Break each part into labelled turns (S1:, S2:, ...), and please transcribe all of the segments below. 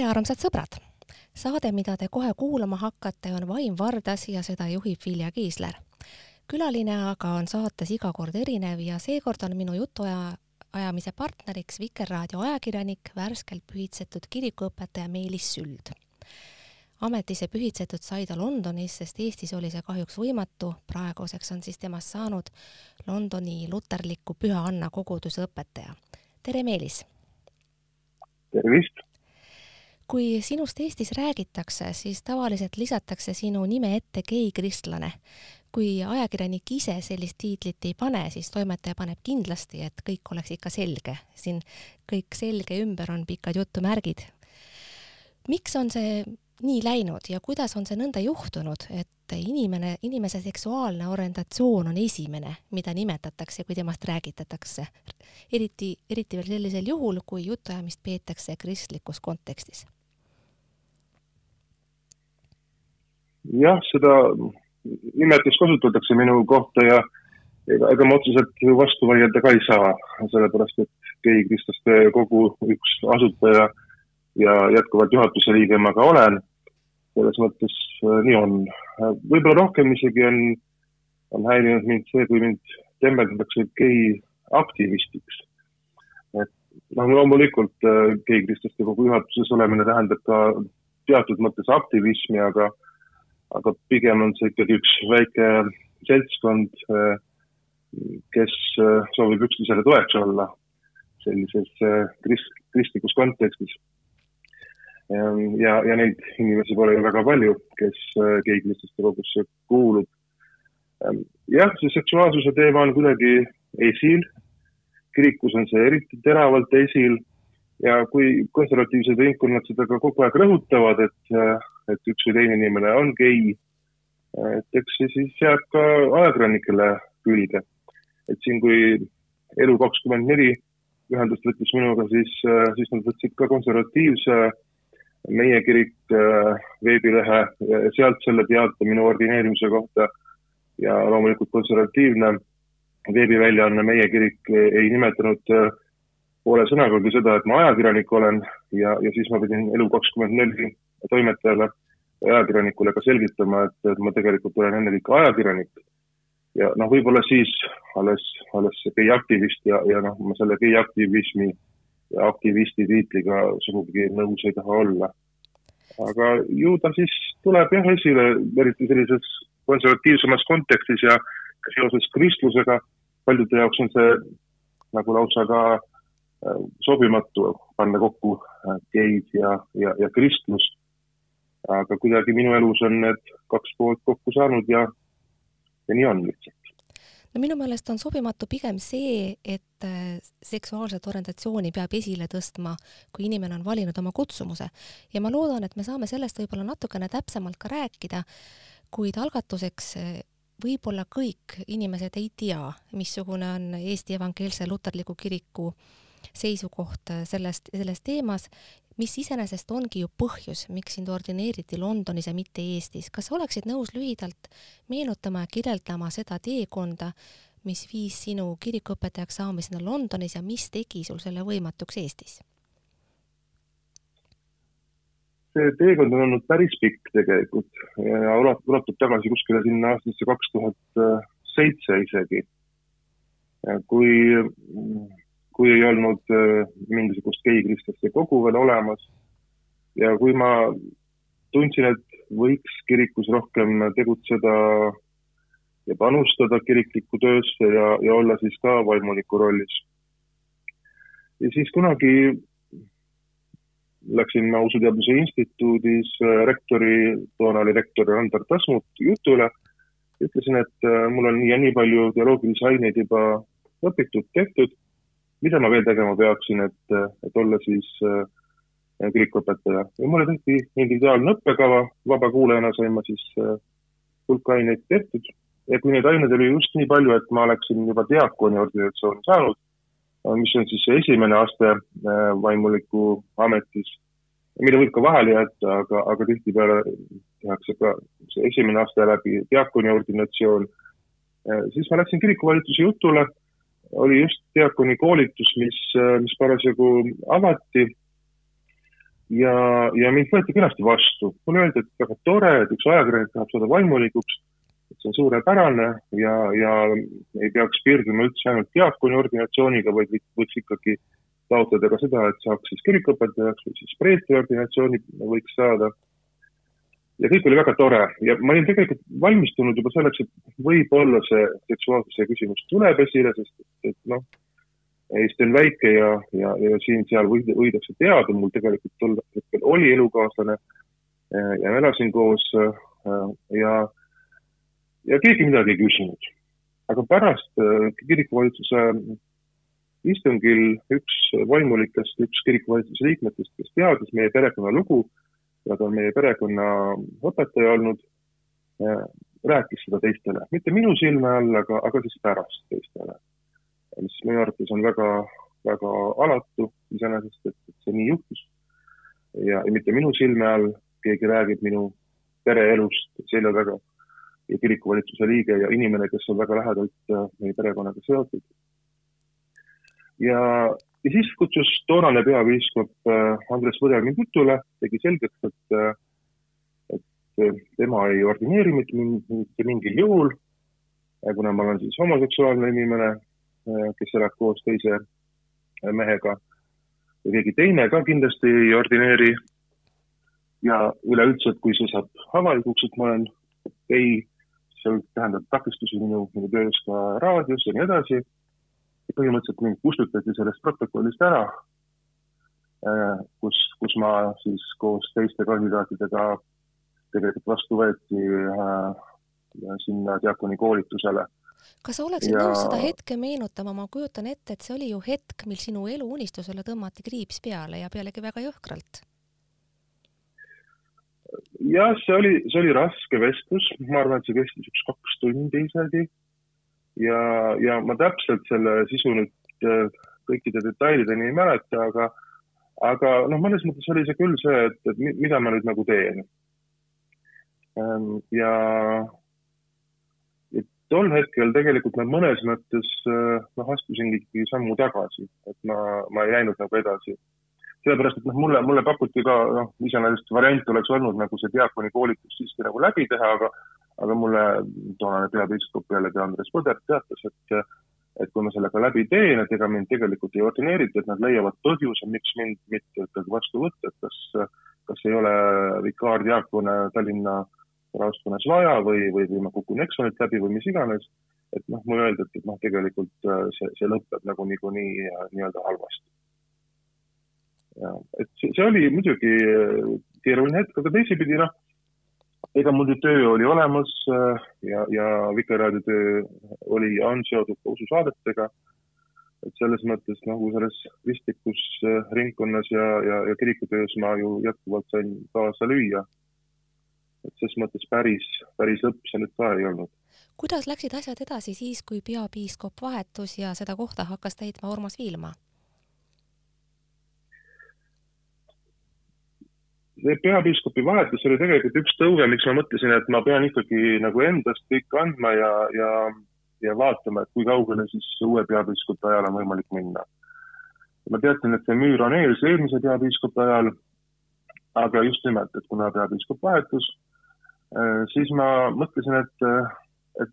S1: tere, armsad sõbrad! saade, mida te kohe kuulama hakkate, on Vaim Vardas ja seda juhib Vilja Kiisler. külaline aga on saates iga kord erinev ja seekord on minu jutuaja, ajamise partneriks Vikerraadio ajakirjanik, värskelt pühitsetud kirikuõpetaja Meelis Süld. ametisse pühitsetud sai ta Londonis, sest Eestis oli see kahjuks võimatu, praeguseks on siis temast saanud Londoni luterliku Püha Anna koguduse õpetaja. tere, Meelis!
S2: tervist!
S1: Kui sinust Eestis räägitakse, siis tavaliselt lisatakse sinu nime ette geikristlane. kui ajakirjanik ise sellist tiitlit ei pane, siis toimetaja paneb kindlasti, et kõik oleks ikka selge. siin kõik selge ümber on pikad jutumärgid. miks on see nii läinud ja kuidas on see nõnda juhtunud, et inimene, inimese seksuaalne orientatsioon on esimene, mida nimetatakse, kui temast räägitatakse? eriti, eriti veel sellisel juhul, kui jutuajamist peetakse kristlikus kontekstis.
S2: Jah, seda nimetust kasutatakse minu kohta ja ega, ega ma otseselt vastu vaielda ka ei saa, sellepärast et gei kristlaste kogu üks asutaja ja jätkuvalt juhatuse liige ma ka olen selles mõttes äh, nii on. võib-olla rohkem isegi on, on häirinud mind see, kui mind tembeldatakse gei aktivistiks. et noh, loomulikult äh, geikristlaste kogu juhatuses olemine tähendab ka teatud mõttes aktivismi, aga, aga pigem on see ikkagi üks väike seltskond, äh, kes soovib üksteisele toeks olla sellises krist-, kristlikus kontekstis. Ehm, ja, ja neid inimesi pole ju väga palju, kes äh, geiklisteste kogusse kuulub. Ehm, jah, see seksuaalsuse teema on kuidagi esil, kirikus on see eriti teravalt esil ja kui konservatiivsed ringkonnad seda ka kogu aeg rõhutavad, et, et üks või teine inimene on gei, et eks see siis jääb ka ajakirjanikele külge. et siin, kui Elu kakskümmend neli ühendust võttis minuga, siis, siis nad võtsid ka konservatiivse meie kirik veebilehe sealt selle teate minu ordineerimise kohta ja loomulikult konservatiivne veebiväljaanne Meie kirik ei nimetanud äh, poole sõnagagi seda, et ma ajakirjanik olen ja, ja siis ma pidin Elu24 neli toimetajale ja ajakirjanikule ka selgitama, et, et ma tegelikult olen ennekõike ajakirjanik. ja noh, võib-olla siis alles, alles see geiaktivist ja, ja noh, ma selle geiaktivismi ja aktivisti tiitliga sugugi nõus ei taha olla. aga ju ta siis tuleb jah esile, eriti sellises konservatiivsemas kontekstis ja seoses kristlusega. paljude jaoks on see nagu lausa ka sobimatu panna kokku äh, geid ja, ja, ja kristlus. aga kuidagi minu elus on need kaks poolt kokku saanud ja, ja nii on lihtsalt
S1: no minu meelest on sobimatu pigem see, et äh, seksuaalset orientatsiooni peab esile tõstma, kui inimene on valinud oma kutsumuse. ja ma loodan, et me saame sellest võib-olla natukene täpsemalt ka rääkida, kuid algatuseks äh, võib-olla kõik inimesed ei tea, missugune on Eesti Evangeelse Luterliku Kiriku seisukoht äh, sellest, selles teemas mis iseenesest ongi ju põhjus, miks sind ordineeriti Londonis ja mitte Eestis. kas oleksid nõus lühidalt meenutama ja kirjeldama seda teekonda, mis viis sinu kirikuõpetajaks saamiseni Londonis ja mis tegi sul selle võimatuks Eestis?
S2: see teekond on olnud päris pikk tegelikult ja ulatub tagasi kuskile sinna aastasse kaks tuhat seitse isegi. kui kui ei olnud äh, mingisugust geikristlaste kogu veel olemas. ja kui ma tundsin, et võiks kirikus rohkem tegutseda ja panustada kiriklikku töösse ja, ja olla siis ka vaimuliku rollis. ja siis kunagi läksin ma Usuteaduse Instituudis äh, rektori, toona oli rektor Andar Tasmut jutule. ütlesin, et äh, mul on nii ja nii palju teoloogilisi aineid juba õpitud, tehtud mida ma veel tegema peaksin, et, et olla siis äh, kirikuõpetaja ja mulle tehti individuaalne õppekava, vabakuulajana sain ma siis äh, hulk aineid tehtud. Ja kui neid aineid oli just nii palju, et ma oleksin juba diakooni organisatsiooni saanud, mis on siis esimene aste äh, vaimuliku ametis, mida võib ka vahele jätta, aga, aga tihtipeale tehakse ka see esimene aste läbi diakooni ordinatsioon, siis ma läksin kirikuvalitsuse jutule oli just diakoni koolitus, mis, mis parasjagu avati. ja, ja mind võeti kenasti vastu. mulle öeldi, et väga tore, et üks ajakirjanik tahab saada vaimulikuks, et see on suurepärane ja, ja ei peaks piirduma üldse ainult diaakoni ordinatsiooniga, vaid võiks ikkagi taotleda ka seda, et saaks siis kirikuõpetajaks või siis preestri ordinatsiooni võiks saada. Ja kõik oli väga tore ja ma olin tegelikult valmistunud juba selleks, et võib-olla see seksuaalsuse küsimus tuleb esile, sest et noh Eesti on väike ja, ja, ja siin-seal võidakse teada, mul tegelikult tol hetkel oli elukaaslane eh, ja ma elasin koos eh, ja, ja keegi midagi ei küsinud. aga pärast eh, kirikuvalitsuse istungil üks vaimulikest, üks kirikuvalitsuse liikmetest, kes teadis meie perekonna lugu ja ta on meie perekonna õpetaja olnud, rääkis seda teistele, mitte minu silme all, aga, aga siis pärast teistele. Mis minu arvates on väga, väga alatu iseenesest, et, et see nii juhtus. ja, mitte minu silme all, keegi räägib minu pereelust selja taga. Ja kirikuvalitsuse liige ja inimene, kes on väga lähedalt äh, meie perekonnaga seotud. ja, ja siis kutsus toonane peapiiskop äh, Andres Põder mind jutule, tegi selgeks, et, äh, et tema ei ordineeri mitte mingil juhul, kuna ma olen siis homoseksuaalne inimene Äh, kes elab koos teise äh, mehega ja keegi teine ka kindlasti ei ordineeri. ja üleüldse, et kui see saab avalikuks, et ma olen gei, see tähendab takistusi minu, minu töös ka raadios ja nii edasi. Põhimõtteliselt mind kustutati sellest protokollist ära, äh, kus, kus ma siis koos teiste kandidaatidega tegelikult vastu võeti sinna diakoni koolitusele
S1: kas sa oleksid ja... nõus seda hetke meenutama, ma kujutan ette, et see oli ju hetk, mil sinu eluunistusele tõmmati kriips peale ja pealegi väga jõhkralt.
S2: jah, see oli, see oli raske vestlus, ma arvan, et see kestis üks kaks tundi isegi. Ja, ja ma täpselt selle sisu nüüd äh, kõikide detailideni ei mäleta, aga, aga noh, mõnes mõttes oli see küll see, et, et mida ma nüüd nagu teen. Ähm, ja tol hetkel tegelikult ma mõnes mõttes noh, astusin ikkagi sammu tagasi, et ma, ma ei läinud nagu edasi. sellepärast, et noh, mulle, mulle pakuti ka noh, iseenesest variant oleks olnud nagu see diakoni koolitus siiski nagu läbi teha, aga aga mulle toonane peapiiskop jällegi Andres Põder teatas, et et kui ma sellega läbi teen, et ega mind tegelikult ei ordineerita, et nad leiavad põhjuse, miks mind mitte ikkagi vastu võtta, et kas, kas ei ole vikaardiakone Tallinna raoskonnas vaja või, või, või ma kukun eksamilt läbi või mis iganes. et noh, mulle öeldi, et, et noh, tegelikult äh, see, see lõpeb nagu niikuinii äh, nii-öelda halvasti. ja et see, see oli muidugi äh, keeruline hetk, aga teisipidi noh, ega mul töö oli olemas ja, ja Vikerraadio töö oli on seotud ka ususaadetega. et selles mõttes nagu selles kristlikus ringkonnas ja, ja, ja kirikutöös ma ju jätkuvalt sain kaasa lüüa et ses mõttes päris, päris lõpp see nüüd ka ei olnud.
S1: kuidas läksid asjad edasi siis, kui peapiiskop vahetus ja seda kohta hakkas täitma Urmas Viilma?
S2: Peapiiskopi vahetus oli tegelikult üks tõuge, miks ma mõtlesin, et ma pean ikkagi nagu endast kõik andma ja, ja, ja vaatama, et kui kaugele siis uue peapiiskopi ajal on võimalik minna. ma teadsin, et see müür on ees eelmise peapiiskopi ajal, aga just nimelt, et kuna peapiiskop vahetus, Äh, siis ma mõtlesin, et, äh, et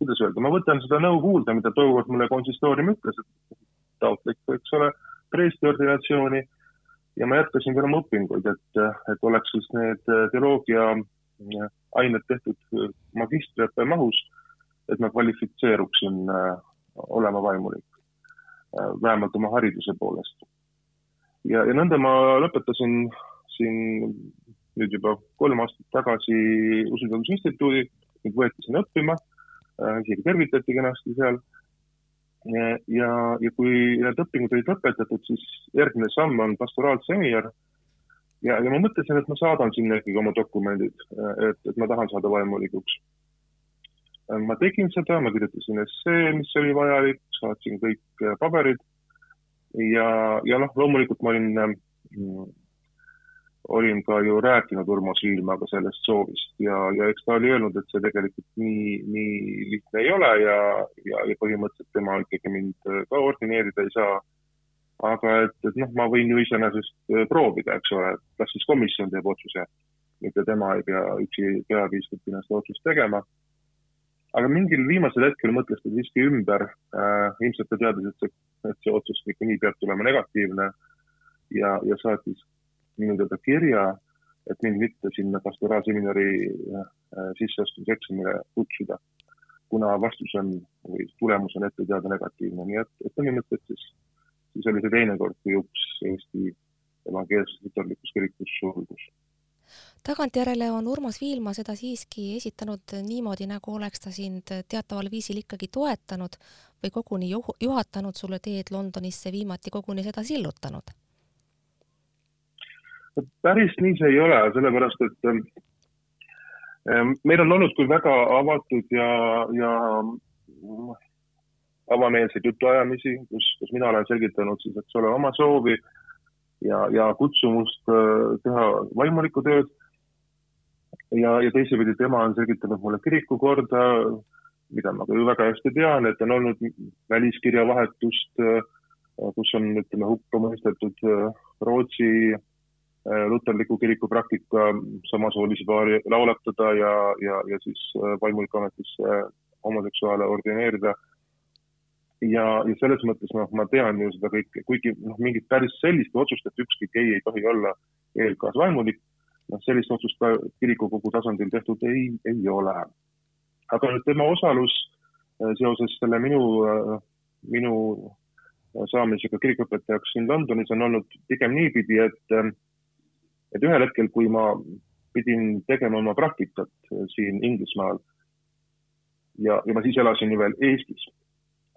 S2: kuidas öelda, ma võtan seda nõu kuulda, mida tookord mulle konsistoorium ütles, et taotle ikka, eks ole, preesti ordinatsiooni ja ma jätkasin veel oma õpinguid, et, et oleks siis need teoloogia äh, ained tehtud magistriõppe mahus, et ma kvalifitseeruksin olema vaimulik, vähemalt oma hariduse poolest. ja, ja nõnda ma lõpetasin siin nüüd juba kolm aastat tagasi Usuteaduse Instituudi, mind võeti sinna õppima, äh, isegi tervitati kenasti seal. Ja, ja kui need õpingud olid lõpetatud, siis järgmine samm on pastoraalseminar. ja, ja ma mõtlesin, et ma saadan sinna ikkagi oma dokumendid, et, et ma tahan saada vaimulikuks. Ma tegin seda, ma kirjutasin essee, mis oli vajalik, saatsin kõik paberid ja, ja noh, loomulikult ma olin olin ka ju rääkinud Urmas Viilmaga sellest soovist ja, ja eks ta oli öelnud, et see tegelikult nii, nii lihtne ei ole ja, ja, ja põhimõtteliselt tema ikkagi mind ka ordineerida ei saa. aga et, et noh, ma võin ju iseenesest proovida, eks ole, et las siis komisjon teeb otsuse, mitte tema ei pea üksi peapiiskopina seda otsust tegema. aga mingil viimasel hetkel mõtles ta siiski ümber äh,, ilmselt ta teadis, et see, et see otsus niikuinii peab tulema negatiivne ja, ja saatis minu teada kirja, et mind mitte sinna pastoraalseminari äh, sisseastumiseksamile kutsuda, kuna vastus on või tulemus on ette teada negatiivne, nii et, et põhimõtteliselt siis, siis oli see teine kord, kui uks Eesti evangeelses luterlikus kirikus sulgus
S1: tagantjärele on Urmas Viilma seda siiski esitanud niimoodi, nagu oleks ta sind teataval viisil ikkagi toetanud või koguni juhatanud sulle teed Londonisse, viimati koguni seda sillutanud
S2: päris nii see ei ole, sellepärast et ähm, ähm, meil on olnud küll väga avatud ja, ja avameelseid jutuajamisi, kus, kus mina olen selgitanud siis, eks ole, oma soovi ja, ja kutsumust äh, teha vaimulikku tööd. ja, ja teisipidi tema on selgitanud mulle kirikukorda, mida ma ka ju väga hästi tean, et on olnud väliskirjavahetust, äh, kus on, ütleme, hukka mõistetud äh, Rootsi Äh, luterliku kiriku praktika samasoolisi paari lauletada ja, ja, ja siis äh, vaimuliku ametisse äh, homoseksuaale ordineerida. ja, ja selles mõttes noh, ma tean ju seda kõike, kuigi noh, mingit päris sellist otsust, et ükski gei ei tohi olla ELK-s vaimulik, noh, sellist otsust ka kirikukogu tasandil tehtud ei, ei ole. aga nüüd tema osalus seoses selle minu, minu saamisega kirikuõpetajaks siin Londonis on olnud pigem niipidi, et et ühel hetkel, kui ma pidin tegema oma praktikat siin Inglismaal ja, ja ma siis elasin ju veel Eestis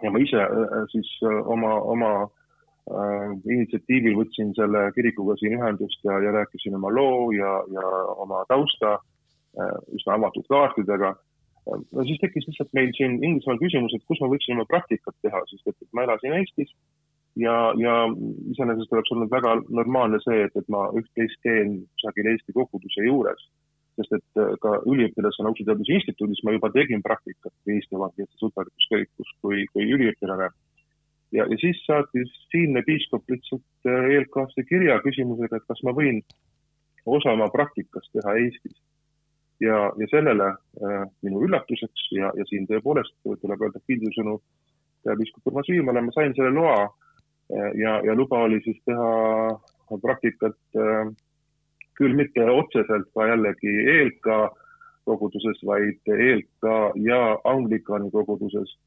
S2: ja ma ise äh, siis äh, oma, oma äh, initsiatiivil võtsin selle kirikuga siin ühendust ja, ja rääkisin oma loo ja, ja oma tausta äh, üsna avatud kaartidega. no siis tekkis lihtsalt meil siin Inglismaal küsimus, et kus ma võiksin oma praktikat teha, sest et ma elasin Eestis ja, ja iseenesest oleks olnud väga normaalne see, et, et ma üht-teist teen kusagil Eesti koguduse juures. sest et äh, ka üliõpilasena Usu Teaduse Instituudis ma juba tegin praktikat Eesti Evangeelses Luterlikus kui, kui üliõpilane. ja, ja siis saatis siinne piiskop lihtsalt äh, ELK-sse kirja küsimusega, et kas ma võin osa oma praktikast teha Eestis. ja, ja sellele äh, minu üllatuseks ja, ja siin tõepoolest tuleb öelda kiidusõnu peapiiskop Urmas Viimale, ma sain selle loa ja, ja luba oli siis teha praktikat äh, küll mitte otseselt ka jällegi ELK koguduses, vaid ELK ja Anglikani koguduses,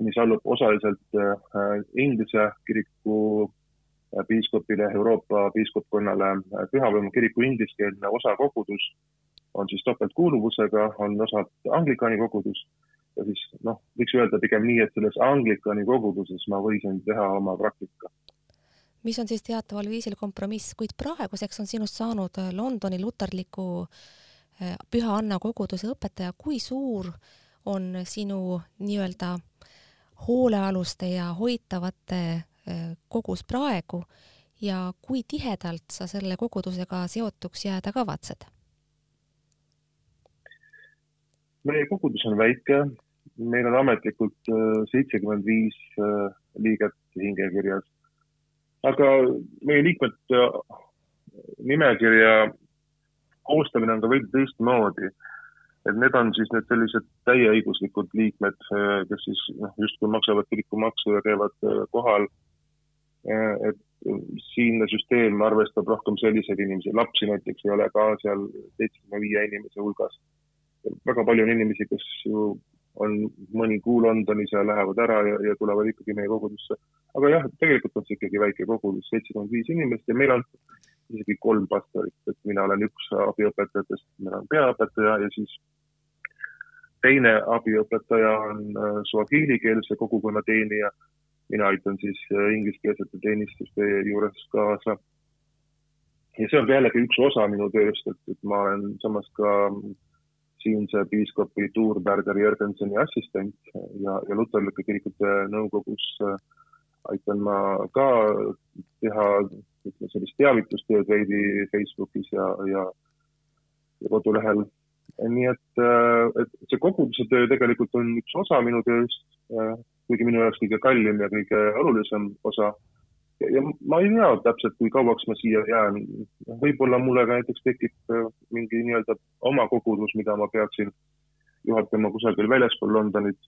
S2: mis allub osaliselt äh, Inglise kiriku äh, piiskopile, Euroopa piiskopkonnale. pühavõimu kiriku ingliskeelne osa kogudus on siis topeltkuuluvusega, on osad Anglikani kogudus ja siis noh, võiks öelda pigem nii, et selles Anglikani koguduses ma võisin teha oma praktika.
S1: mis on siis teataval viisil kompromiss, kuid praeguseks on sinust saanud äh, Londoni luterliku äh, Püha Anna koguduse õpetaja, kui suur on sinu nii-öelda hoolealuste ja hoitavate äh, kogus praegu ja kui tihedalt sa selle kogudusega seotuks jääda kavatsed?
S2: meie kogudus on väike, meil on ametlikult äh, seitsekümmend viis äh, liiget hingekirjas. aga meie liikmete äh, nimekirja koostamine on ka veidi teistmoodi. et need on siis need sellised täieõiguslikud liikmed, kes siis noh, justkui maksavad kirikumaksu ja käivad kohal. et siinne süsteem arvestab rohkem selliseid inimesi, lapsi näiteks ei ole ka seal seitsmekümne viie inimese hulgas väga palju on inimesi, kes ju on mõni kuu Londonis ja lähevad ära ja, ja tulevad ikkagi meie kogudusse. aga jah, tegelikult on see ikkagi väike kogudus, seitsekümmend viis inimest ja meil on isegi kolm pastorit, et mina olen üks abiõpetajatest, meil on peaõpetaja ja siis teine abiõpetaja on äh, suahiilikeelse kogukonna teenija. mina aitan siis äh, ingliskeelsete teenistuste juures kaasa. ja see on jällegi üks osa minu tööst, et, et ma olen samas ka siinse piiskopi Tuurberger Jürgensoni assistent ja, ja luterlike kirikute nõukogus äh, aitan ma ka teha ütleme sellist teavitustööd veidi Facebookis ja, ja, ja kodulehel. nii et, äh, et see koguduse töö tegelikult on üks osa minu tööst, äh, kuigi minu jaoks kõige kallim ja kõige olulisem osa. Ja ma ei tea täpselt, kui kauaks ma siia jään. võib-olla mulle ka näiteks tekib äh, mingi nii-öelda oma kogudus, mida ma peaksin juhatama kusagil väljaspool Londonit.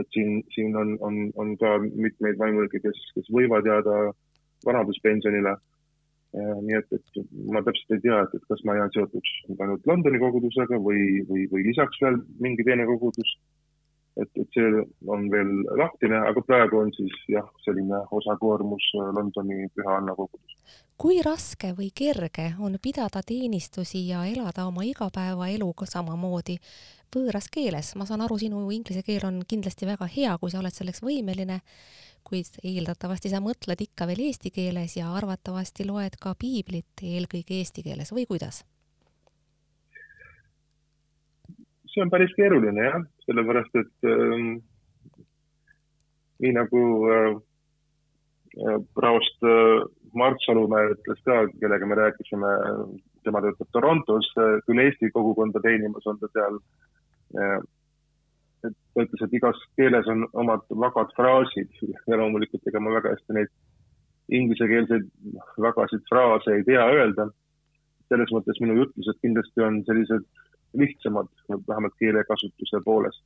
S2: et siin, siin on, on, on ka mitmeid vaimulikke, kes, kes võivad jääda vanaduspensionile. Äh, nii et, et ma täpselt ei tea, et, et kas ma jään seotuks ainult Londoni kogudusega või, või, või lisaks veel mingi teine kogudus et, et see on veel lahtine, aga praegu on siis jah, selline osakoormus äh, Londoni Püha Anna kogudus.
S1: kui raske või kerge on pidada teenistusi ja elada oma igapäevaelu ka samamoodi võõras keeles, ma saan aru, sinu inglise keel on kindlasti väga hea, kui sa oled selleks võimeline, kuid eeldatavasti sa mõtled ikka veel eesti keeles ja arvatavasti loed ka piiblit eelkõige eesti keeles või kuidas?
S2: See on päris keeruline jah, sellepärast et äh, nii nagu äh, äh, praost äh, Mart Salumäe ütles ka, kellega me rääkisime, tema töötab Torontos äh,, küll Eesti kogukonda teenimas on ta seal äh,. et ta ütles, et igas keeles on omad vagad fraasid ja loomulikult ega ma väga hästi neid inglisekeelseid vagasid fraase ei tea öelda. selles mõttes minu jutlused kindlasti on sellised lihtsamad, vähemalt keelekasutuse poolest.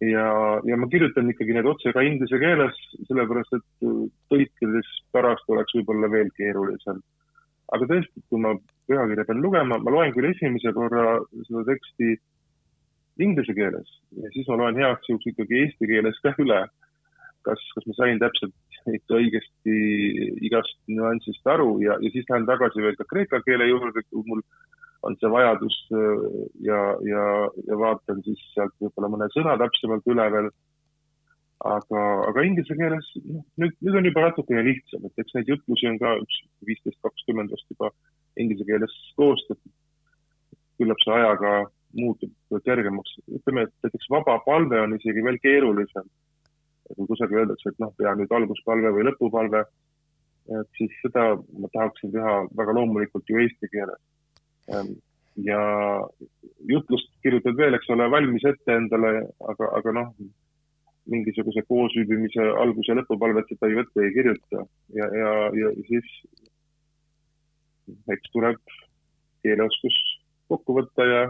S2: ja, ja ma kirjutan ikkagi need otse ka inglise keeles, sellepärast et tõlkides pärast oleks võib-olla veel keerulisem. aga tõesti, kui ma pühakirja pean lugema, ma loen küll esimese korra seda teksti inglise keeles ja siis ma loen heaks juhuks ikkagi eesti keeles ka üle. kas, kas ma sain täpselt ikka õigesti igast nüansist aru ja, ja siis lähen tagasi veel ka kreeka keele juurde, kui mul on see vajadus äh, ja, ja, ja vaatan siis sealt võib-olla mõne sõna täpsemalt üle veel. aga, aga inglise keeles, noh, nüüd, nüüd on juba natukene lihtsam, et eks neid jutlusi on ka üks viisteist, kakskümmend vast juba inglise keeles koostatud. küllap see ajaga muutub kergemaks. ütleme, et näiteks vaba palve on isegi veel keerulisem. kui kusagil öeldakse, et noh, pea nüüd alguspalve või lõpupalve, et siis seda ma tahaksin teha väga loomulikult ju eesti keeles ja jutlust kirjutad veel, eks ole, valmis ette endale, aga, aga noh, mingisuguse koosviibimise algus- ja lõpupalvet seda ju ette ei kirjuta ja, ja, ja siis eks tuleb keeleoskus kokku võtta ja,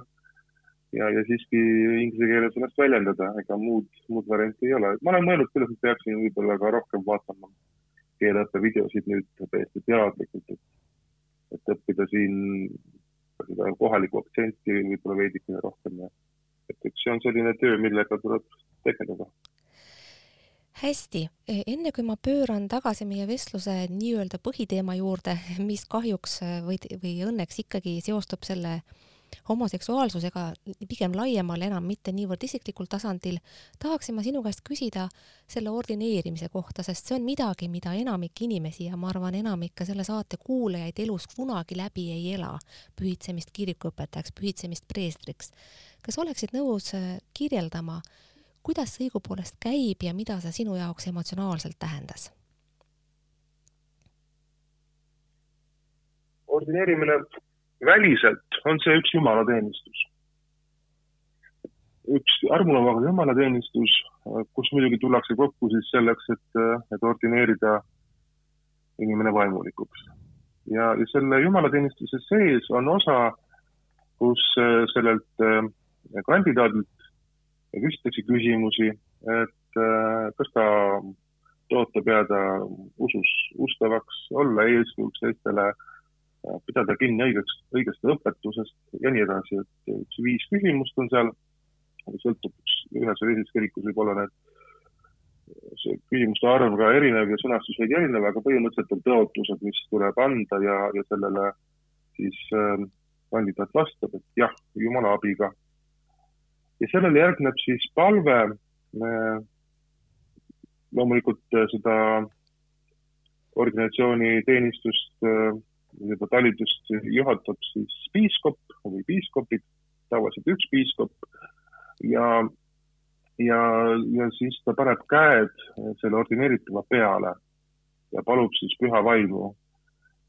S2: ja, ja siiski inglise keeles ennast väljendada, ega muud, muud varianti ei ole. ma olen mõelnud sellest, et peaksin võib-olla ka rohkem vaatama keeleõppe videosid nüüd täiesti teadlikult, et, et õppida siin seda kohalikku aktsenti võib-olla veidikene rohkem ja et eks see on selline töö, millega tuleb tegeleda.
S1: hästi, e, enne kui ma pööran tagasi meie vestluse nii-öelda põhiteema juurde, mis kahjuks või, või õnneks ikkagi seostub selle äh, homoseksuaalsusega pigem laiemal, enam mitte niivõrd isiklikul tasandil, tahaksin ma sinu käest küsida selle ordineerimise kohta, sest see on midagi, mida enamik inimesi ja ma arvan, enamik ka selle saate kuulajaid elus kunagi läbi ei ela, pühitsemist kirikuõpetajaks, pühitsemist preestriks. kas oleksid nõus äh, kirjeldama, kuidas see õigupoolest käib ja mida see sinu jaoks emotsionaalselt tähendas?
S2: ordineerimine väliselt on see üks jumalateenistus. üks armulavaga jumalateenistus, kus muidugi tullakse kokku siis selleks, et, et ordineerida inimene vaimulikuks. ja, ja selle jumalateenistuse sees on osa, kus sellelt eh, kandidaadilt küsitakse küsimusi, et eh, kas ta tõotab jääda usus ustavaks, olla eeskujuks teistele pidada kinni õigeks, õigest õpetusest ja nii edasi, et üks viis küsimust on seal, sõltub ühes või teises kirikus võib olla need, see küsimuste arv ka erinev ja sõnastus veidi erinev, aga põhimõtteliselt on tõotused, mis tuleb anda ja, ja sellele siis äh, kandidaat vastab, et jah, jumala abiga. ja sellele järgneb siis palve äh, loomulikult äh, seda organisatsiooni teenistust äh, seda talitust juhatab siis piiskop või piiskopid, tavaliselt üks piiskop ja, ja, ja siis ta paneb käed selle ordineeritava peale ja palub siis püha vaimu.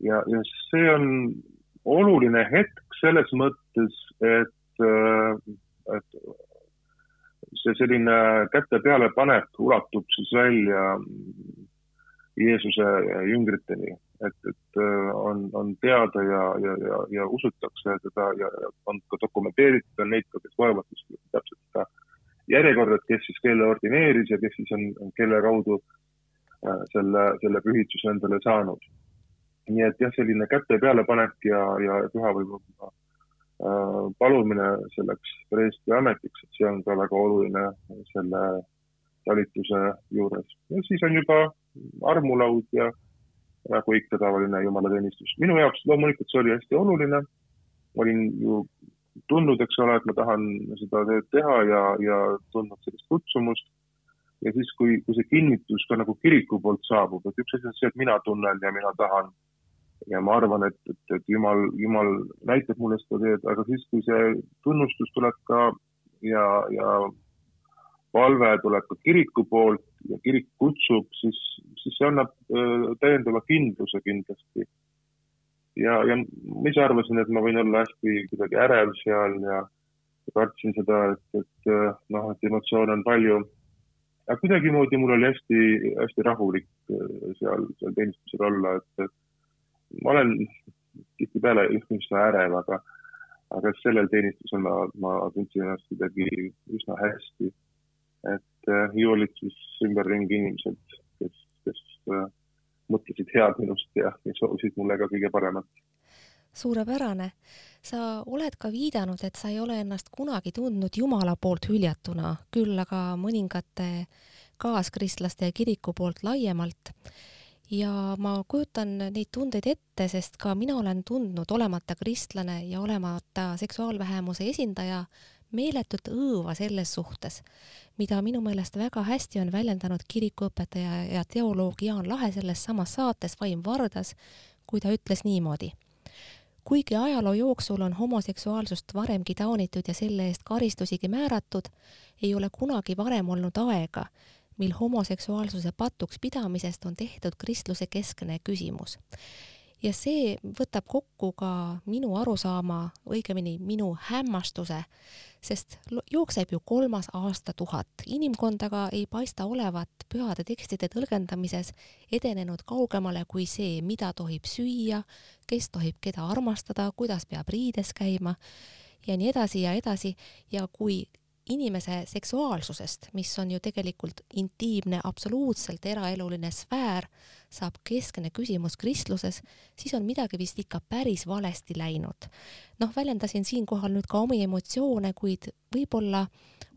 S2: ja, ja see on oluline hetk selles mõttes, et, et see selline käte pealepanek ulatub siis välja Jeesuse jüngriteni, et, et on, on teada ja, ja, ja, ja usutakse teda ja on ka dokumenteeritud, on neid ka, kes loevad täpselt seda järjekorda, et kes siis kelle ordineeris ja kes siis on, kelle kaudu selle, selle pühitsuse endale saanud. nii et jah, selline käte pealepanek ja, ja pühavõimu Äh, palumine selleks preestri ametiks, et see on ka väga oluline selle talituse juures. ja siis on juba armulaud ja nagu ikka tavaline jumalateenistus. minu jaoks loomulikult see oli hästi oluline. ma olin ju tundnud, eks ole, et ma tahan seda tööd teha ja, ja tundnud sellist kutsumust. ja siis, kui, kui see kinnitus ka nagu kiriku poolt saabub, et üks asi on see, et mina tunnen ja mina tahan ja ma arvan, et, et, et Jumal, Jumal näitab mulle seda teed, aga siis, kui see tunnustus tuleb ka ja, ja palve tuleb ka kiriku poolt ja kirik kutsub, siis, siis see annab äh, täiendava kindluse kindlasti. ja, ja ma ise arvasin, et ma võin olla hästi kuidagi ärev seal ja kartsin seda, et, et äh, noh, et emotsioone on palju. aga kuidagimoodi mul oli hästi, hästi rahulik äh, seal, seal teenistusel olla, et, ma olen tihtipeale üsna ärev, aga, aga sellel teenistusel ma, ma tundsin ennast kuidagi üsna hästi. et äh, ju olid siis ümberringi inimesed, kes, kes äh, mõtlesid head minust ja, ja soovisid mulle ka kõige paremat
S1: suurepärane. sa oled ka viidanud, et sa ei ole ennast kunagi tundnud Jumala poolt hüljatuna, küll aga mõningate kaaskristlaste ja kiriku poolt laiemalt ja ma kujutan neid tundeid ette, sest ka mina olen tundnud, olemata kristlane ja olemata seksuaalvähemuse esindaja, meeletut õõva selles suhtes, mida minu meelest väga hästi on väljendanud kirikuõpetaja ja teoloog Jaan Lahe selles samas saates Vaim Vardas, kui ta ütles niimoodi. kuigi ajaloo jooksul on homoseksuaalsust varemgi taunitud ja selle eest karistusigi määratud, ei ole kunagi varem olnud aega, mil homoseksuaalsuse patuks pidamisest on tehtud kristluse keskne küsimus. Ja see võtab kokku ka minu arusaama, õigemini minu hämmastuse, sest jookseb ju kolmas aastatuhat, inimkond aga ei paista olevat pühade tekstide tõlgendamises edenenud kaugemale kui see, mida tohib süüa, kes tohib keda armastada, kuidas peab riides käima ja nii edasi ja edasi. Ja kui inimese seksuaalsusest, mis on ju tegelikult intiimne, absoluutselt eraeluline sfäär, saab keskne küsimus kristluses, siis on midagi vist ikka päris valesti läinud. noh, väljendasin siinkohal nüüd ka omi emotsioone, kuid võib-olla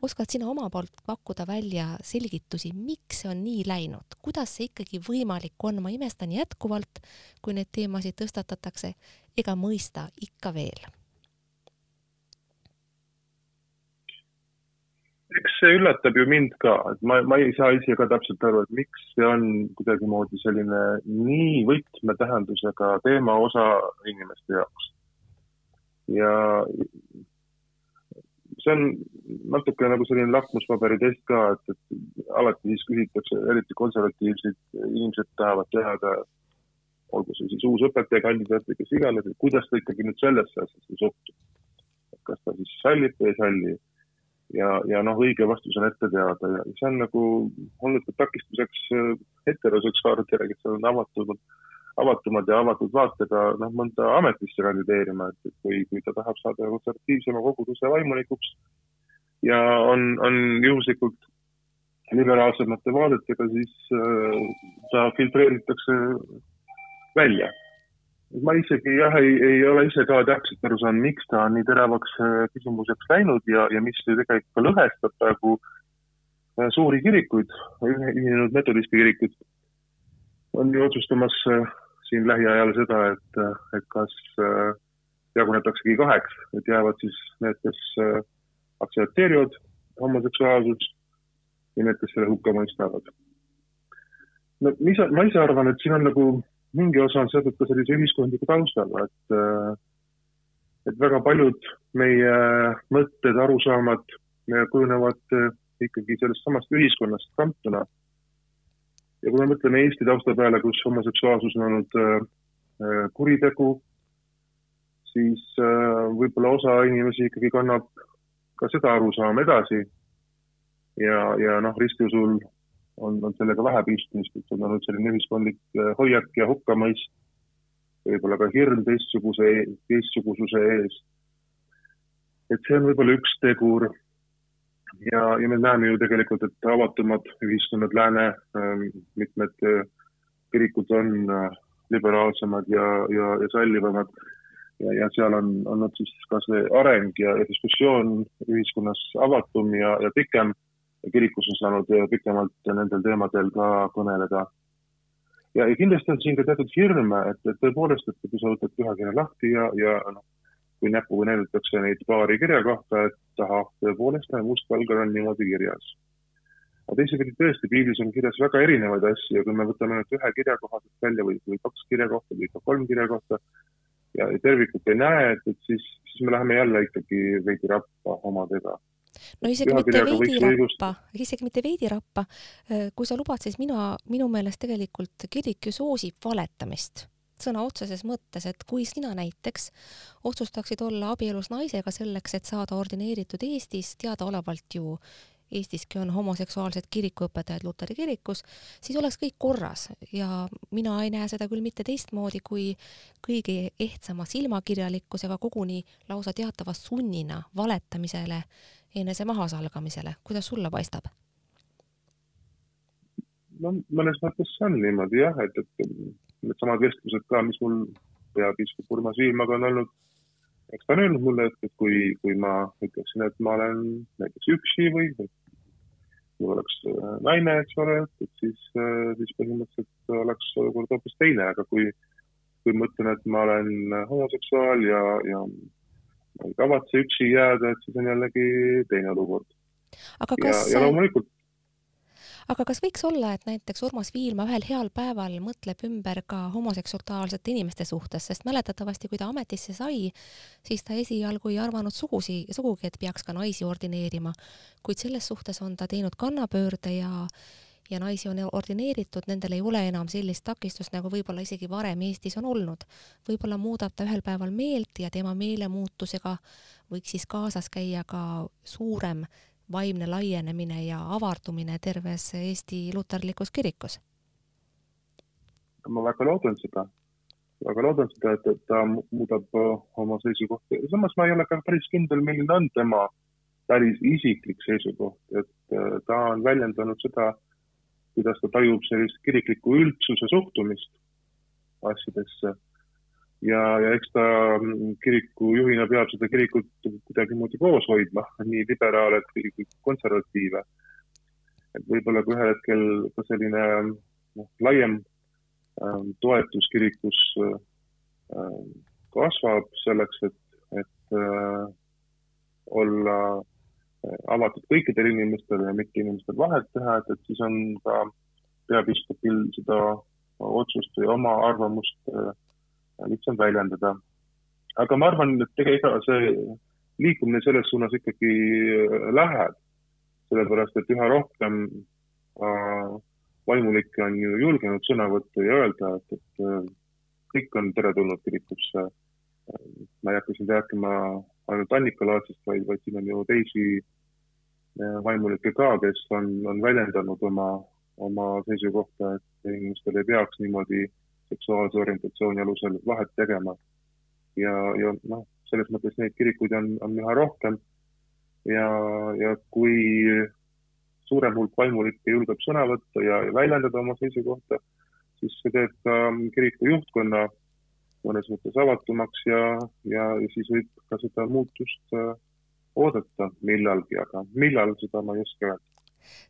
S1: oskad sina oma poolt pakkuda välja selgitusi, miks see on nii läinud, kuidas see ikkagi võimalik on, ma imestan jätkuvalt, kui neid teemasid tõstatatakse, ega mõista ikka veel
S2: eks see üllatab ju mind ka, et ma, ma ei saa ise ka täpselt aru, et miks see on kuidagimoodi selline nii võtmetähendusega teema osa inimeste jaoks. ja see on natuke nagu selline lakmuspaberi test ka, et, et alati siis küsitakse, eriti konservatiivsed inimesed tahavad teada, olgu see siis uus õpetajakandidaat või kes iganes, et kuidas ta ikkagi nüüd sellesse asjasse suhtub. kas ta siis sallib või ei salli ja, ja noh, õige vastus on ette teada ja see on nagu olnud ka takistuseks äh, heteroseksuaalidele, kes on avatud, avatumad ja avatud vaatega noh, mõnda ametisse kandideerima, et, kui, kui ta tahab saada konservatiivsema koguduse vaimulikuks ja on, on juhuslikult liberaalsemate vaadetega, siis äh, ta filtreeritakse välja ma isegi jah, ei, ei ole ise ka täpselt aru saanud, miks ta on nii teravaks äh, küsimuseks läinud ja, ja mis tegelikult ka lõhestab praegu äh, suuri kirikuid, ühinenud metodisti kirikuid. on ju otsustamas äh, siin lähiajal seda, et, et kas jagunetaksegi kaheks, et jäävad siis need, kes aktsepteerivad homoseksuaalsust ja need, kes selle hukka mõistavad. no mis, ma ise arvan, et siin on nagu mingi osa on seotud ka sellise ühiskondliku taustaga, et, äh, et väga paljud meie mõtted, arusaamad kujunevad äh, ikkagi sellest samast ühiskonnast kantuna. ja kui me mõtleme Eesti tausta peale, kus homoseksuaalsus on olnud äh, kuritegu, siis võib-olla osa inimesi ikkagi kannab ka seda arusaama edasi. ja, ja noh, ristiusul on, on sellega vähe pistmist, et see on olnud selline ühiskondlik hoiak ja hukkamõist, võib-olla ka hirm teistsuguse, teistsugususe ees. et see on võib-olla üks tegur ja, ja me näeme ju tegelikult, et avatumad ühiskonnad, lääne ähm, mitmed äh, kirikud on äh, liberaalsemad ja, ja, ja sallivamad. ja, ja seal on olnud siis ka see areng ja, ja diskussioon ühiskonnas avatum ja, ja pikem. Kirikus on saanud äh, pikemalt nendel teemadel ka kõneleda. ja, ja kindlasti on siin ka teatud hirme, et, et tõepoolest, et kui sa võtad pühakirja lahti ja, ja noh, kui näpuga näidatakse neid paari kirja kohta, et ahah, tõepoolest mustvalgel on niimoodi kirjas. aga teisipidi tõesti, piiblis on kirjas väga erinevaid asju ja kui me võtame ainult ühe kirja koha pealt välja või, või kaks kirja kohta või ka kolm kirja kohta ja tervikut ei näe, et, et siis, siis me läheme jälle ikkagi veidi rappa omadega
S1: no isegi mitte veidi rappa, isegi mitte veidi rappa. kui sa lubad, siis mina, minu meelest tegelikult kirik ju soosib valetamist. Sõna otseses mõttes, et kui sina näiteks otsustaksid olla abielus naisega selleks, et saada ordineeritud Eestis, teadaolevalt ju Eestiski on homoseksuaalsed kirikuõpetajad Luteri kirikus, siis oleks kõik korras. Ja mina ei näe seda küll mitte teistmoodi kui kõige ehtsama silmakirjalikkusega koguni lausa teatava sunnina valetamisele, enese mahasalgamisele. kuidas sulle paistab?
S2: no mõnes mõttes see on niimoodi jah, et, et needsamad vestlused ka, mis mul peapiiskop Urmas Viilmaga on olnud, eks ta on öelnud mulle, et, et kui, kui ma ütleksin, et ma olen näiteks üksi või mul oleks äh, naine, eks ole, et siis, äh, siis põhimõtteliselt oleks olukord hoopis teine, aga kui, kui ma ütlen, et ma olen homoseksuaal ja, ja ma ei kavatse üksi jääda, et siis on jällegi teine olukord.
S1: aga kas
S2: ja, ja loomulikult.
S1: Aga kas võiks olla, et näiteks Urmas Viilma ühel heal päeval mõtleb ümber ka homoseksuaalsete inimeste suhtes, sest mäletatavasti, kui ta ametisse sai, siis ta esialgu ei arvanud sugusi, sugugi, et peaks ka naisi ordineerima, kuid selles suhtes on ta teinud kannapöörde ja ja naisi on ordineeritud, nendel ei ole enam sellist takistust, nagu võib-olla isegi varem Eestis on olnud. võib-olla muudab ta ühel päeval meelt ja tema meelemuutusega võiks siis kaasas käia ka suurem vaimne laienemine ja avardumine terves Eesti luterlikus kirikus?
S2: ma väga loodan seda, väga loodan seda, et, et ta muudab äh, oma seisukohti, samas ma ei ole ka päris kindel, milline on tema päris isiklik seisukoht, et äh, ta on väljendanud seda, kuidas ta tajub sellist kirikliku üldsuse suhtumist asjadesse ja, ja eks ta mm, kiriku juhina peab seda kirikut kuidagimoodi koos hoidma, nii liberaale kui konservatiive. et võib-olla kui ühel hetkel ka selline noh, laiem ähm, toetus kirikus äh, kasvab selleks, et, et äh, olla avatud kõikidele inimestele ja mitte inimestel vahet teha, et, et siis on ka peapiiskopil seda otsust või oma arvamust äh, lihtsam väljendada. aga ma arvan, et tegelikult see liikumine selles suunas ikkagi äh, läheb, sellepärast et üha rohkem äh, vaimulikke on ju julgenud sõna võtta ja öelda, et, et äh, kõik on teretulnud kirikusse. ma ei hakka siin rääkima ainult Annika Laatsist, vaid, vaid siin on ju teisi vaimulikke ka, kes on, on väljendanud oma, oma seisukohta, et inimestel ei peaks niimoodi äh, seksuaalse orientatsiooni alusel vahet tegema. ja, ja noh, selles mõttes neid kirikuid on, on üha rohkem. ja, ja kui suurem hulk vaimulikke julgeb sõna võtta ja väljendada oma seisukohta, siis see teeb ka kiriku juhtkonna mõnes mõttes avatumaks ja, ja siis võib ka seda muutust äh, oodata millalgi, aga millal, seda ma ei oska öelda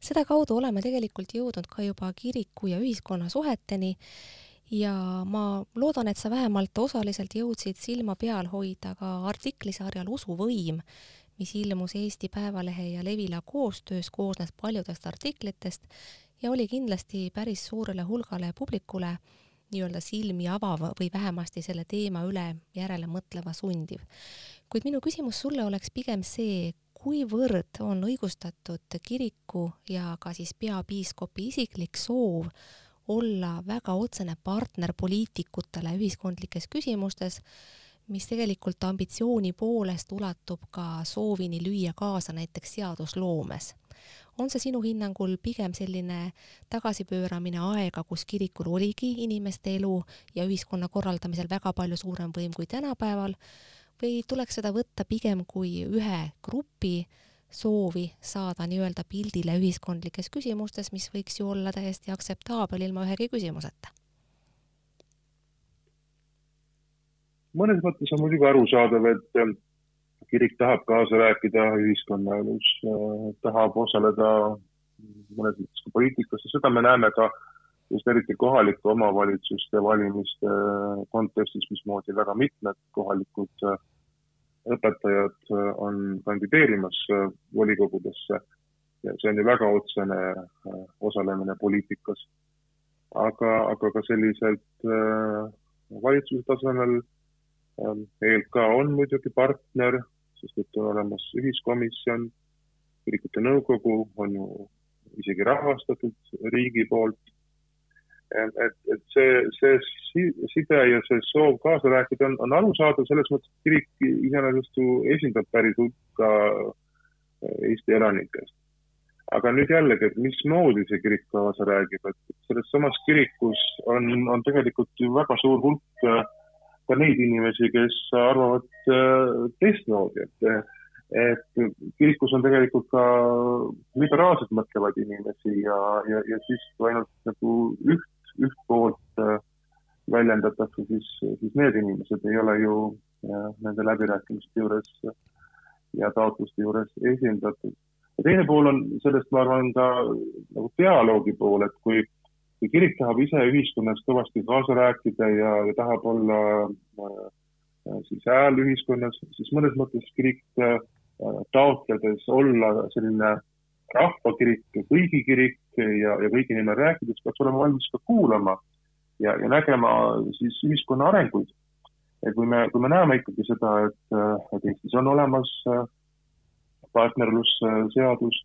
S1: sedakaudu oleme tegelikult jõudnud ka juba kiriku ja ühiskonna suheteni ja ma loodan, et sa vähemalt osaliselt jõudsid silma peal hoida ka artiklisarjal Usuvõim, mis ilmus Eesti Päevalehe ja Levila koostöös, koosnes paljudest artiklitest ja oli kindlasti päris suurele hulgale publikule nii-öelda silmi avav või vähemasti selle teema üle järele mõtlema sundiv. Kuid minu küsimus sulle oleks pigem see, kuivõrd on õigustatud kiriku ja ka siis peapiiskopi isiklik soov olla väga otsene partner poliitikutele ühiskondlikes küsimustes, mis tegelikult ambitsiooni poolest ulatub ka soovini lüüa kaasa näiteks seadusloomes. on see sinu hinnangul pigem selline tagasipööramine aega, kus kirikul oligi inimeste elu ja ühiskonna korraldamisel väga palju suurem võim kui tänapäeval, või tuleks seda võtta pigem kui ühe grupi soovi saada nii-öelda pildile ühiskondlikes küsimustes, mis võiks ju olla täiesti aktseptaabel ilma ühegi küsimuseta?
S2: mõnes mõttes on muidugi arusaadav, et kirik tahab kaasa rääkida ühiskonnaelus, tahab osaleda mõnes mõttes ka poliitikas ja seda me näeme ka just eriti kohalike omavalitsuste valimiste kontekstis, mismoodi väga mitmed kohalikud õpetajad on kandideerimas volikogudesse ja see on ju väga otsene osalemine poliitikas. aga, aga ka selliselt valitsuse tasemel ELK on muidugi partner sest et on olemas ühiskomisjon, kirikute nõukogu on ju isegi rahastatud riigi poolt. Et, et see, see side ja see soov kaasa rääkida on, on arusaadav selles mõttes, kirik iseenesest ju esindab päris hulka Eesti elanikest. aga nüüd jällegi, et mismoodi see kirik kaasa räägib, et selles samas kirikus on, on tegelikult ju väga suur hulk ka neid inimesi, kes arvavad äh, teistmoodi, et, et kirikus on tegelikult ka liberaalselt mõtlevaid inimesi ja, ja, ja siis ainult nagu üht, üht poolt äh, väljendatakse, siis, siis need inimesed ei ole ju ja, nende läbirääkimiste juures ja taotluste juures esindatud. ja teine pool on sellest, ma arvan, ka nagu dialoogi pool, et kui kui kirik tahab ise ühiskonnas kõvasti kaasa rääkida ja, ja tahab olla äh, siis hääl ühiskonnas, siis mõnes mõttes kirik äh, taotledes olla selline rahvakirik, kõigi kirik ja, ja kõigi nimel rääkides peaks olema valmis ka kuulama ja, ja nägema siis ühiskonna arenguid. kui me, kui me näeme ikkagi seda, et, et Eestis on olemas äh, partnerlusseadus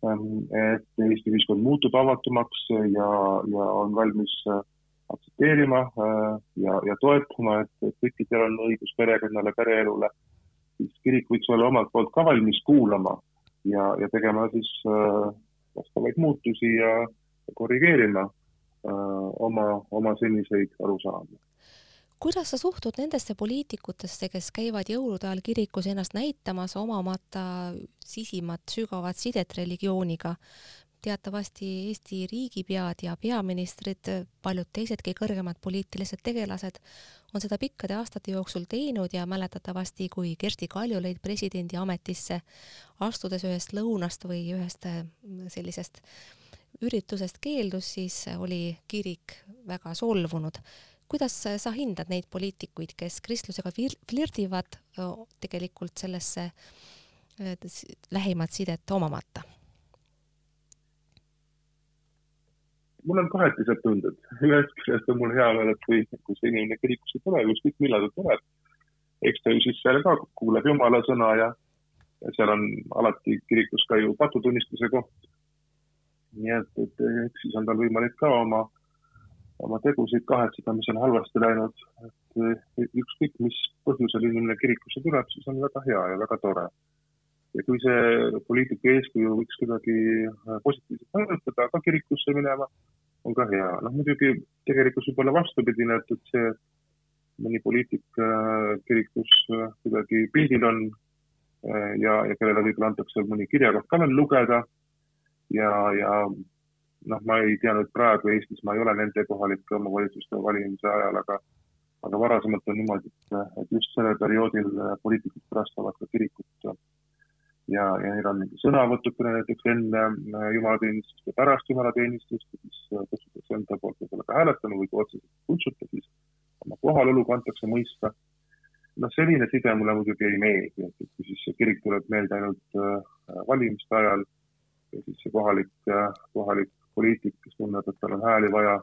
S2: Ähm, et Eesti ühiskond muutub avatumaks ja, ja on valmis aktsepteerima ja, ja toetama, et, et kõikidel on õigus perekonnale, pereelule, siis kirik võiks olla omalt poolt ka valmis kuulama ja, ja tegema siis äh, vastavaid muutusi ja korrigeerima oma, oma seniseid arusaamu
S1: kuidas sa suhtud nendesse poliitikutesse, kes käivad jõulude ajal kirikus ennast näitamas, omamata sisimat sügavat sidet religiooniga? Teatavasti Eesti riigipead ja peaministrid, paljud teisedki kõrgemad poliitilised tegelased on seda pikkade aastate jooksul teinud ja mäletatavasti, kui Kersti Kaljulaid presidendi ametisse astudes ühest lõunast või ühest sellisest üritusest keeldus, siis oli kirik väga solvunud kuidas sa hindad neid poliitikuid, kes kristlusega flirdivad tegelikult sellesse lähimat sidet omamata?
S2: Mul on kahetised tunded, ühest küljest on mul hea meel, et kui, kui see inimene kirikusse tuleb, ükskõik millal ta tuleb, eks ta ju siis seal ka kuuleb jumala sõna ja, ja seal on alati kirikus ka ju patutunnistuse koht. nii et, et eks siis on tal võimalik ka oma oma tegusid kahetseda, mis on halvasti läinud. et ükskõik, mis põhjusel inimene kirikusse tuleb, siis on väga hea ja väga tore. Ja kui see poliitiku eeskuju võiks kuidagi positiivselt mõjutada ka kirikusse minema, on ka hea. noh, muidugi tegelikkus võib olla vastupidine, et, et see mõni poliitik äh, kirikus äh, kuidagi pildil on äh, ja, ja kellele võib-olla antakse mõni kirjakoht ka veel lugeda ja, ja noh, ma ei tea nüüd praegu Eestis, ma ei ole nende kohalike omavalitsuste valimise ajal, aga aga varasemalt on niimoodi, et, et just sellel perioodil poliitikud külastavad ka kirikut ja, ja neil on mingi sõnavõtukene näiteks enne äh, jumalateenistust ja pärast jumalateenistust ja siis äh, kutsutakse enda poolt võib-olla ka hääletama või kui otseselt kutsuta, siis oma kohalolu kantakse mõista. noh, selline side mulle muidugi ei meeldi, et kui siis see kirik tuleb meelde ainult äh, valimiste ajal ja siis see kohalik, kohalik poliitik, kes tunneb, et tal on hääli vaja,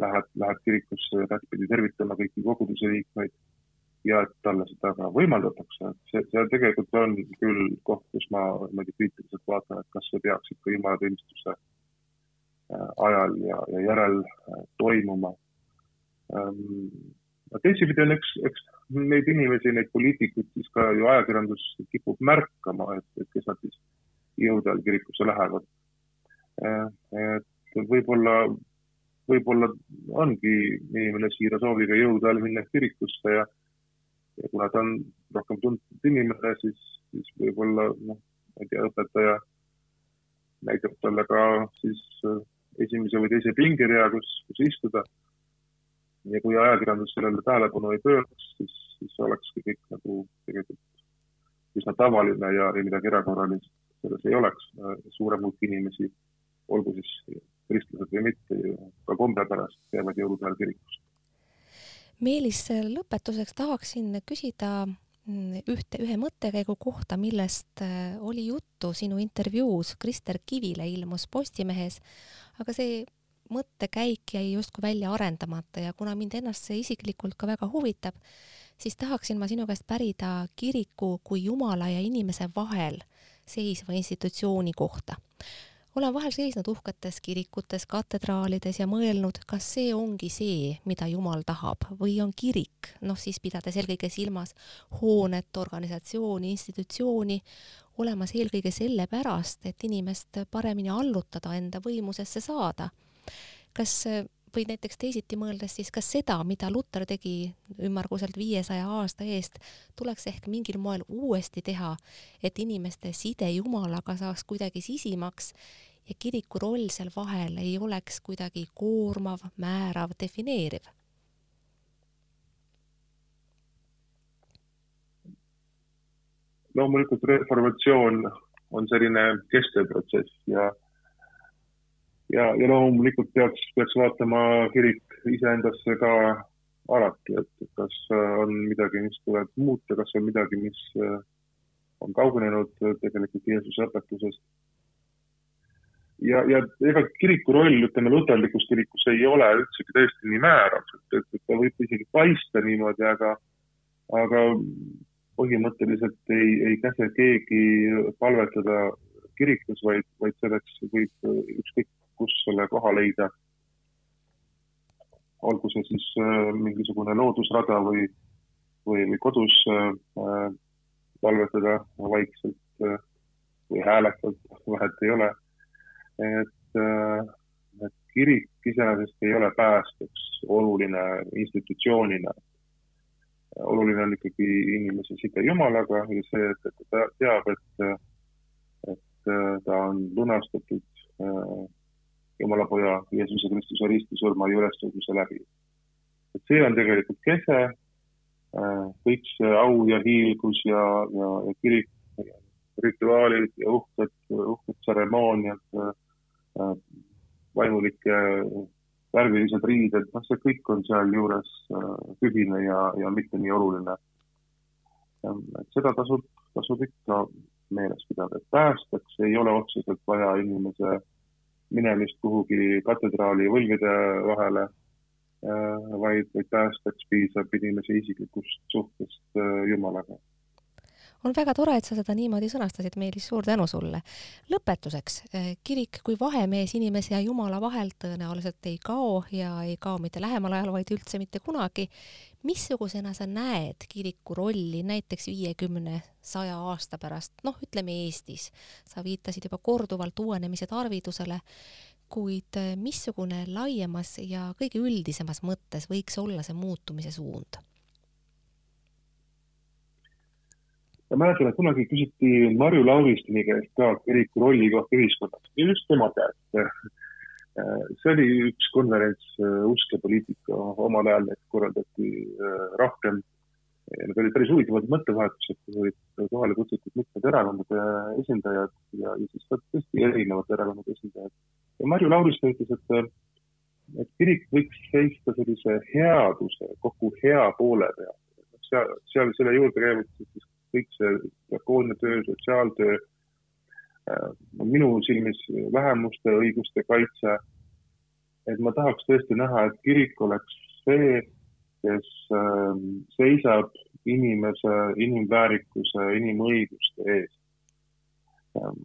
S2: läheb, läheb kirikusse kättpidi tervitama kõiki koguduse liikmeid ja et talle seda ka võimaldatakse, see, see tegelikult on küll koht, kus ma niimoodi kriitiliselt vaatan, et kas see peaks ikka jumalateenistuse äh, ajal ja, ja järel äh, toimuma. Ähm, teisipidi on eks, eks neid inimesi, neid poliitikuid siis ka ju ajakirjandus kipub märkama, et, et kes nad siis jõude all kirikusse lähevad. et võib-olla, võib-olla ongi inimene siira sooviga jõude all minna kirikusse ja, ja kuna ta on rohkem tuntud inimene, siis, siis võib-olla noh, ma ei tea, õpetaja näitab talle ka siis esimese või teise pingerea, kus, kus istuda. ja kui ajakirjandus sellele tähelepanu ei pööraks, siis, siis olekski kõik nagu tegelikult üsna tavaline ja, ja midagi erakorralist selles ei oleks. suurem hulk inimesi, olgu siis kristlased või mitte, ka kombe pärast käivad jõulude ajal kirikus.
S1: Meelis, lõpetuseks tahaksin küsida ühte, ühe mõttekäigu kohta, millest äh, oli juttu sinu intervjuus. Krister Kivile ilmus Postimehes, aga see mõttekäik jäi justkui välja arendamata ja kuna mind ennast see isiklikult ka väga huvitab, siis tahaksin ma sinu käest pärida kiriku kui Jumala ja inimese vahel seisva institutsiooni kohta olen vahel seisnud uhketes kirikutes, katedraalides ja mõelnud, kas see ongi see, mida Jumal tahab või on kirik, noh siis pidades eelkõige silmas hoonet, organisatsiooni, institutsiooni, olemas eelkõige sellepärast, et inimest paremini allutada, enda võimusesse saada. kas või näiteks teisiti mõeldes siis, kas seda, mida Luter tegi ümmarguselt viiesaja aasta eest, tuleks ehk mingil moel uuesti teha, et inimeste side Jumalaga saaks kuidagi sisimaks ja kiriku roll seal vahel ei oleks kuidagi koormav, määrav, defineeriv?
S2: loomulikult reformatsioon on selline kestev protsess ja ja, ja loomulikult peaks, peaks vaatama kirik iseendasse ka alati, et kas äh, on midagi, mis tuleb muuta, kas on midagi, mis äh, on kaugenenud tegelikult Jeesuse õpetusest. ja, ja ega kiriku roll, ütleme, luterlikus kirikus ei ole üldsegi tõesti nii määrav, et, et, ta võib isegi paista niimoodi, aga, aga põhimõtteliselt ei, ei käse keegi palvetada kirikus, vaid, vaid selleks võib ükskõik kus selle koha leida. olgu see siis äh, mingisugune loodusrada või, või, või kodus äh, palvetada vaikselt äh, või häälekalt, vahet ei ole. et, et kirik iseenesest ei ole päästeks oluline institutsioonina. oluline on ikkagi inimese side Jumalaga ja see, et ta teab, et, et ta on lunastatud Jumala poja Jeesuse Kristuse ristisurma ja ülestõusmise läbi. et see on tegelikult kese, äh, kõik see au ja hiilgus ja, ja, ja kirik, rituaalid ja uhked, uhked tseremooniad, äh, vaimulike värvilised riided, noh, see kõik on sealjuures äh, tühine ja, ja mitte nii oluline. et seda tasub, tasub ikka meeles pidada, et päästeks ei ole otseselt vaja inimese minemist kuhugi katedraali võlvide vahele, äh, vaid, vaid päästjaks piisab inimese isiklikust suhtest äh, Jumalaga
S1: on väga tore, et sa seda niimoodi sõnastasid, Meelis, suur tänu sulle. lõpetuseks, eh, kirik kui vahemees inimese ja Jumala vahel tõenäoliselt ei kao ja ei kao mitte lähemal ajal, vaid üldse mitte kunagi. missugusena sa näed kiriku rolli näiteks viiekümne, saja aasta pärast, noh, ütleme Eestis, sa viitasid juba korduvalt uuenemise tarvidusele, kuid eh, missugune laiemas ja kõige üldisemas mõttes võiks olla see muutumise suund?
S2: Ma mäletan, et kunagi küsiti Marju Lauristini käest ka kiriku rolli kohta ühiskonnas ja just tema käest. See oli üks konverents äh, Usk ja poliitika, omal ajal neid korraldati äh, rohkem. Need olid päris huvitavad mõttevahetused, kus olid kohale kutsutud mitmed erakondade esindajad ja, ja siis ka tõesti erinevate erakondade esindajad. ja Marju Lauristin ütles, et, et kirik võiks seista sellise headuse, kogu hea poole peal. seal, seal selle juurde käivad siis kõik see diakoonia töö, sotsiaaltöö, äh, minu silmis vähemuste õiguste kaitse. et ma tahaks tõesti näha, et kirik oleks see, kes ähm, seisab inimese inimväärikuse, inimõiguste eest. Ähm,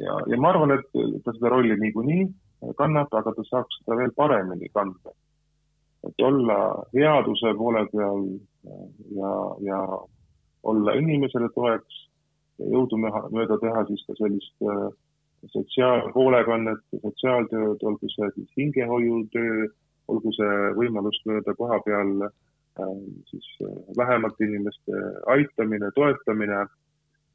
S2: ja, ja ma arvan, et ta seda rolli niikuinii kannab, aga ta saaks seda veel paremini kanda. et olla headuse poole peal ja, ja olla inimesele toeks jõudumööda teha siis ka sellist äh, sotsiaalhoolekannet, sotsiaaltööd, olgu see siis hingehoiutöö, olgu see võimalus mööda koha peal äh, siis äh, vähemalt inimeste aitamine, toetamine.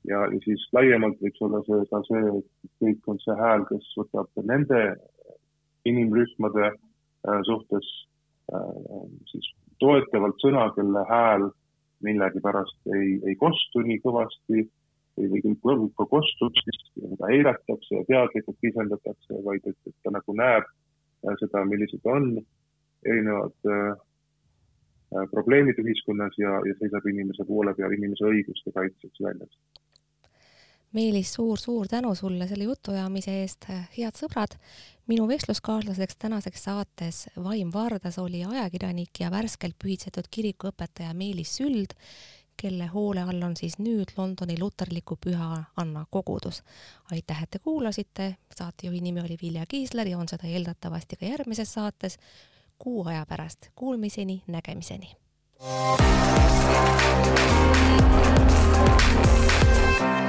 S2: Ja, ja siis laiemalt võiks olla see ka see, et kõik on see hääl, kes võtab nende inimrühmade suhtes siis toetavalt sõna, kelle hääl millegipärast ei, ei kostu nii kõvasti või kõrvub ka kostub, siis mida eiratakse ja teadlikult pisendatakse, vaid et, et ta nagu näeb äh, seda, millised on erinevad äh, probleemid ühiskonnas ja, ja seisab inimese poole peal inimese õiguste kaitseks väljas.
S1: Meelis suur,, suur-suur tänu sulle selle jutuajamise eest, head sõbrad. minu vestluskaaslaseks tänaseks saates Vaim Vardas oli ajakirjanik ja värskelt pühitsetud kirikuõpetaja Meelis Süld, kelle hoole all on siis nüüd Londoni luterliku Püha Anna kogudus. aitäh, et te kuulasite, saatejuhi nimi oli Vilja Kiisler ja on seda eeldatavasti ka järgmises saates kuu aja pärast. Kuulmiseni, nägemiseni. thank you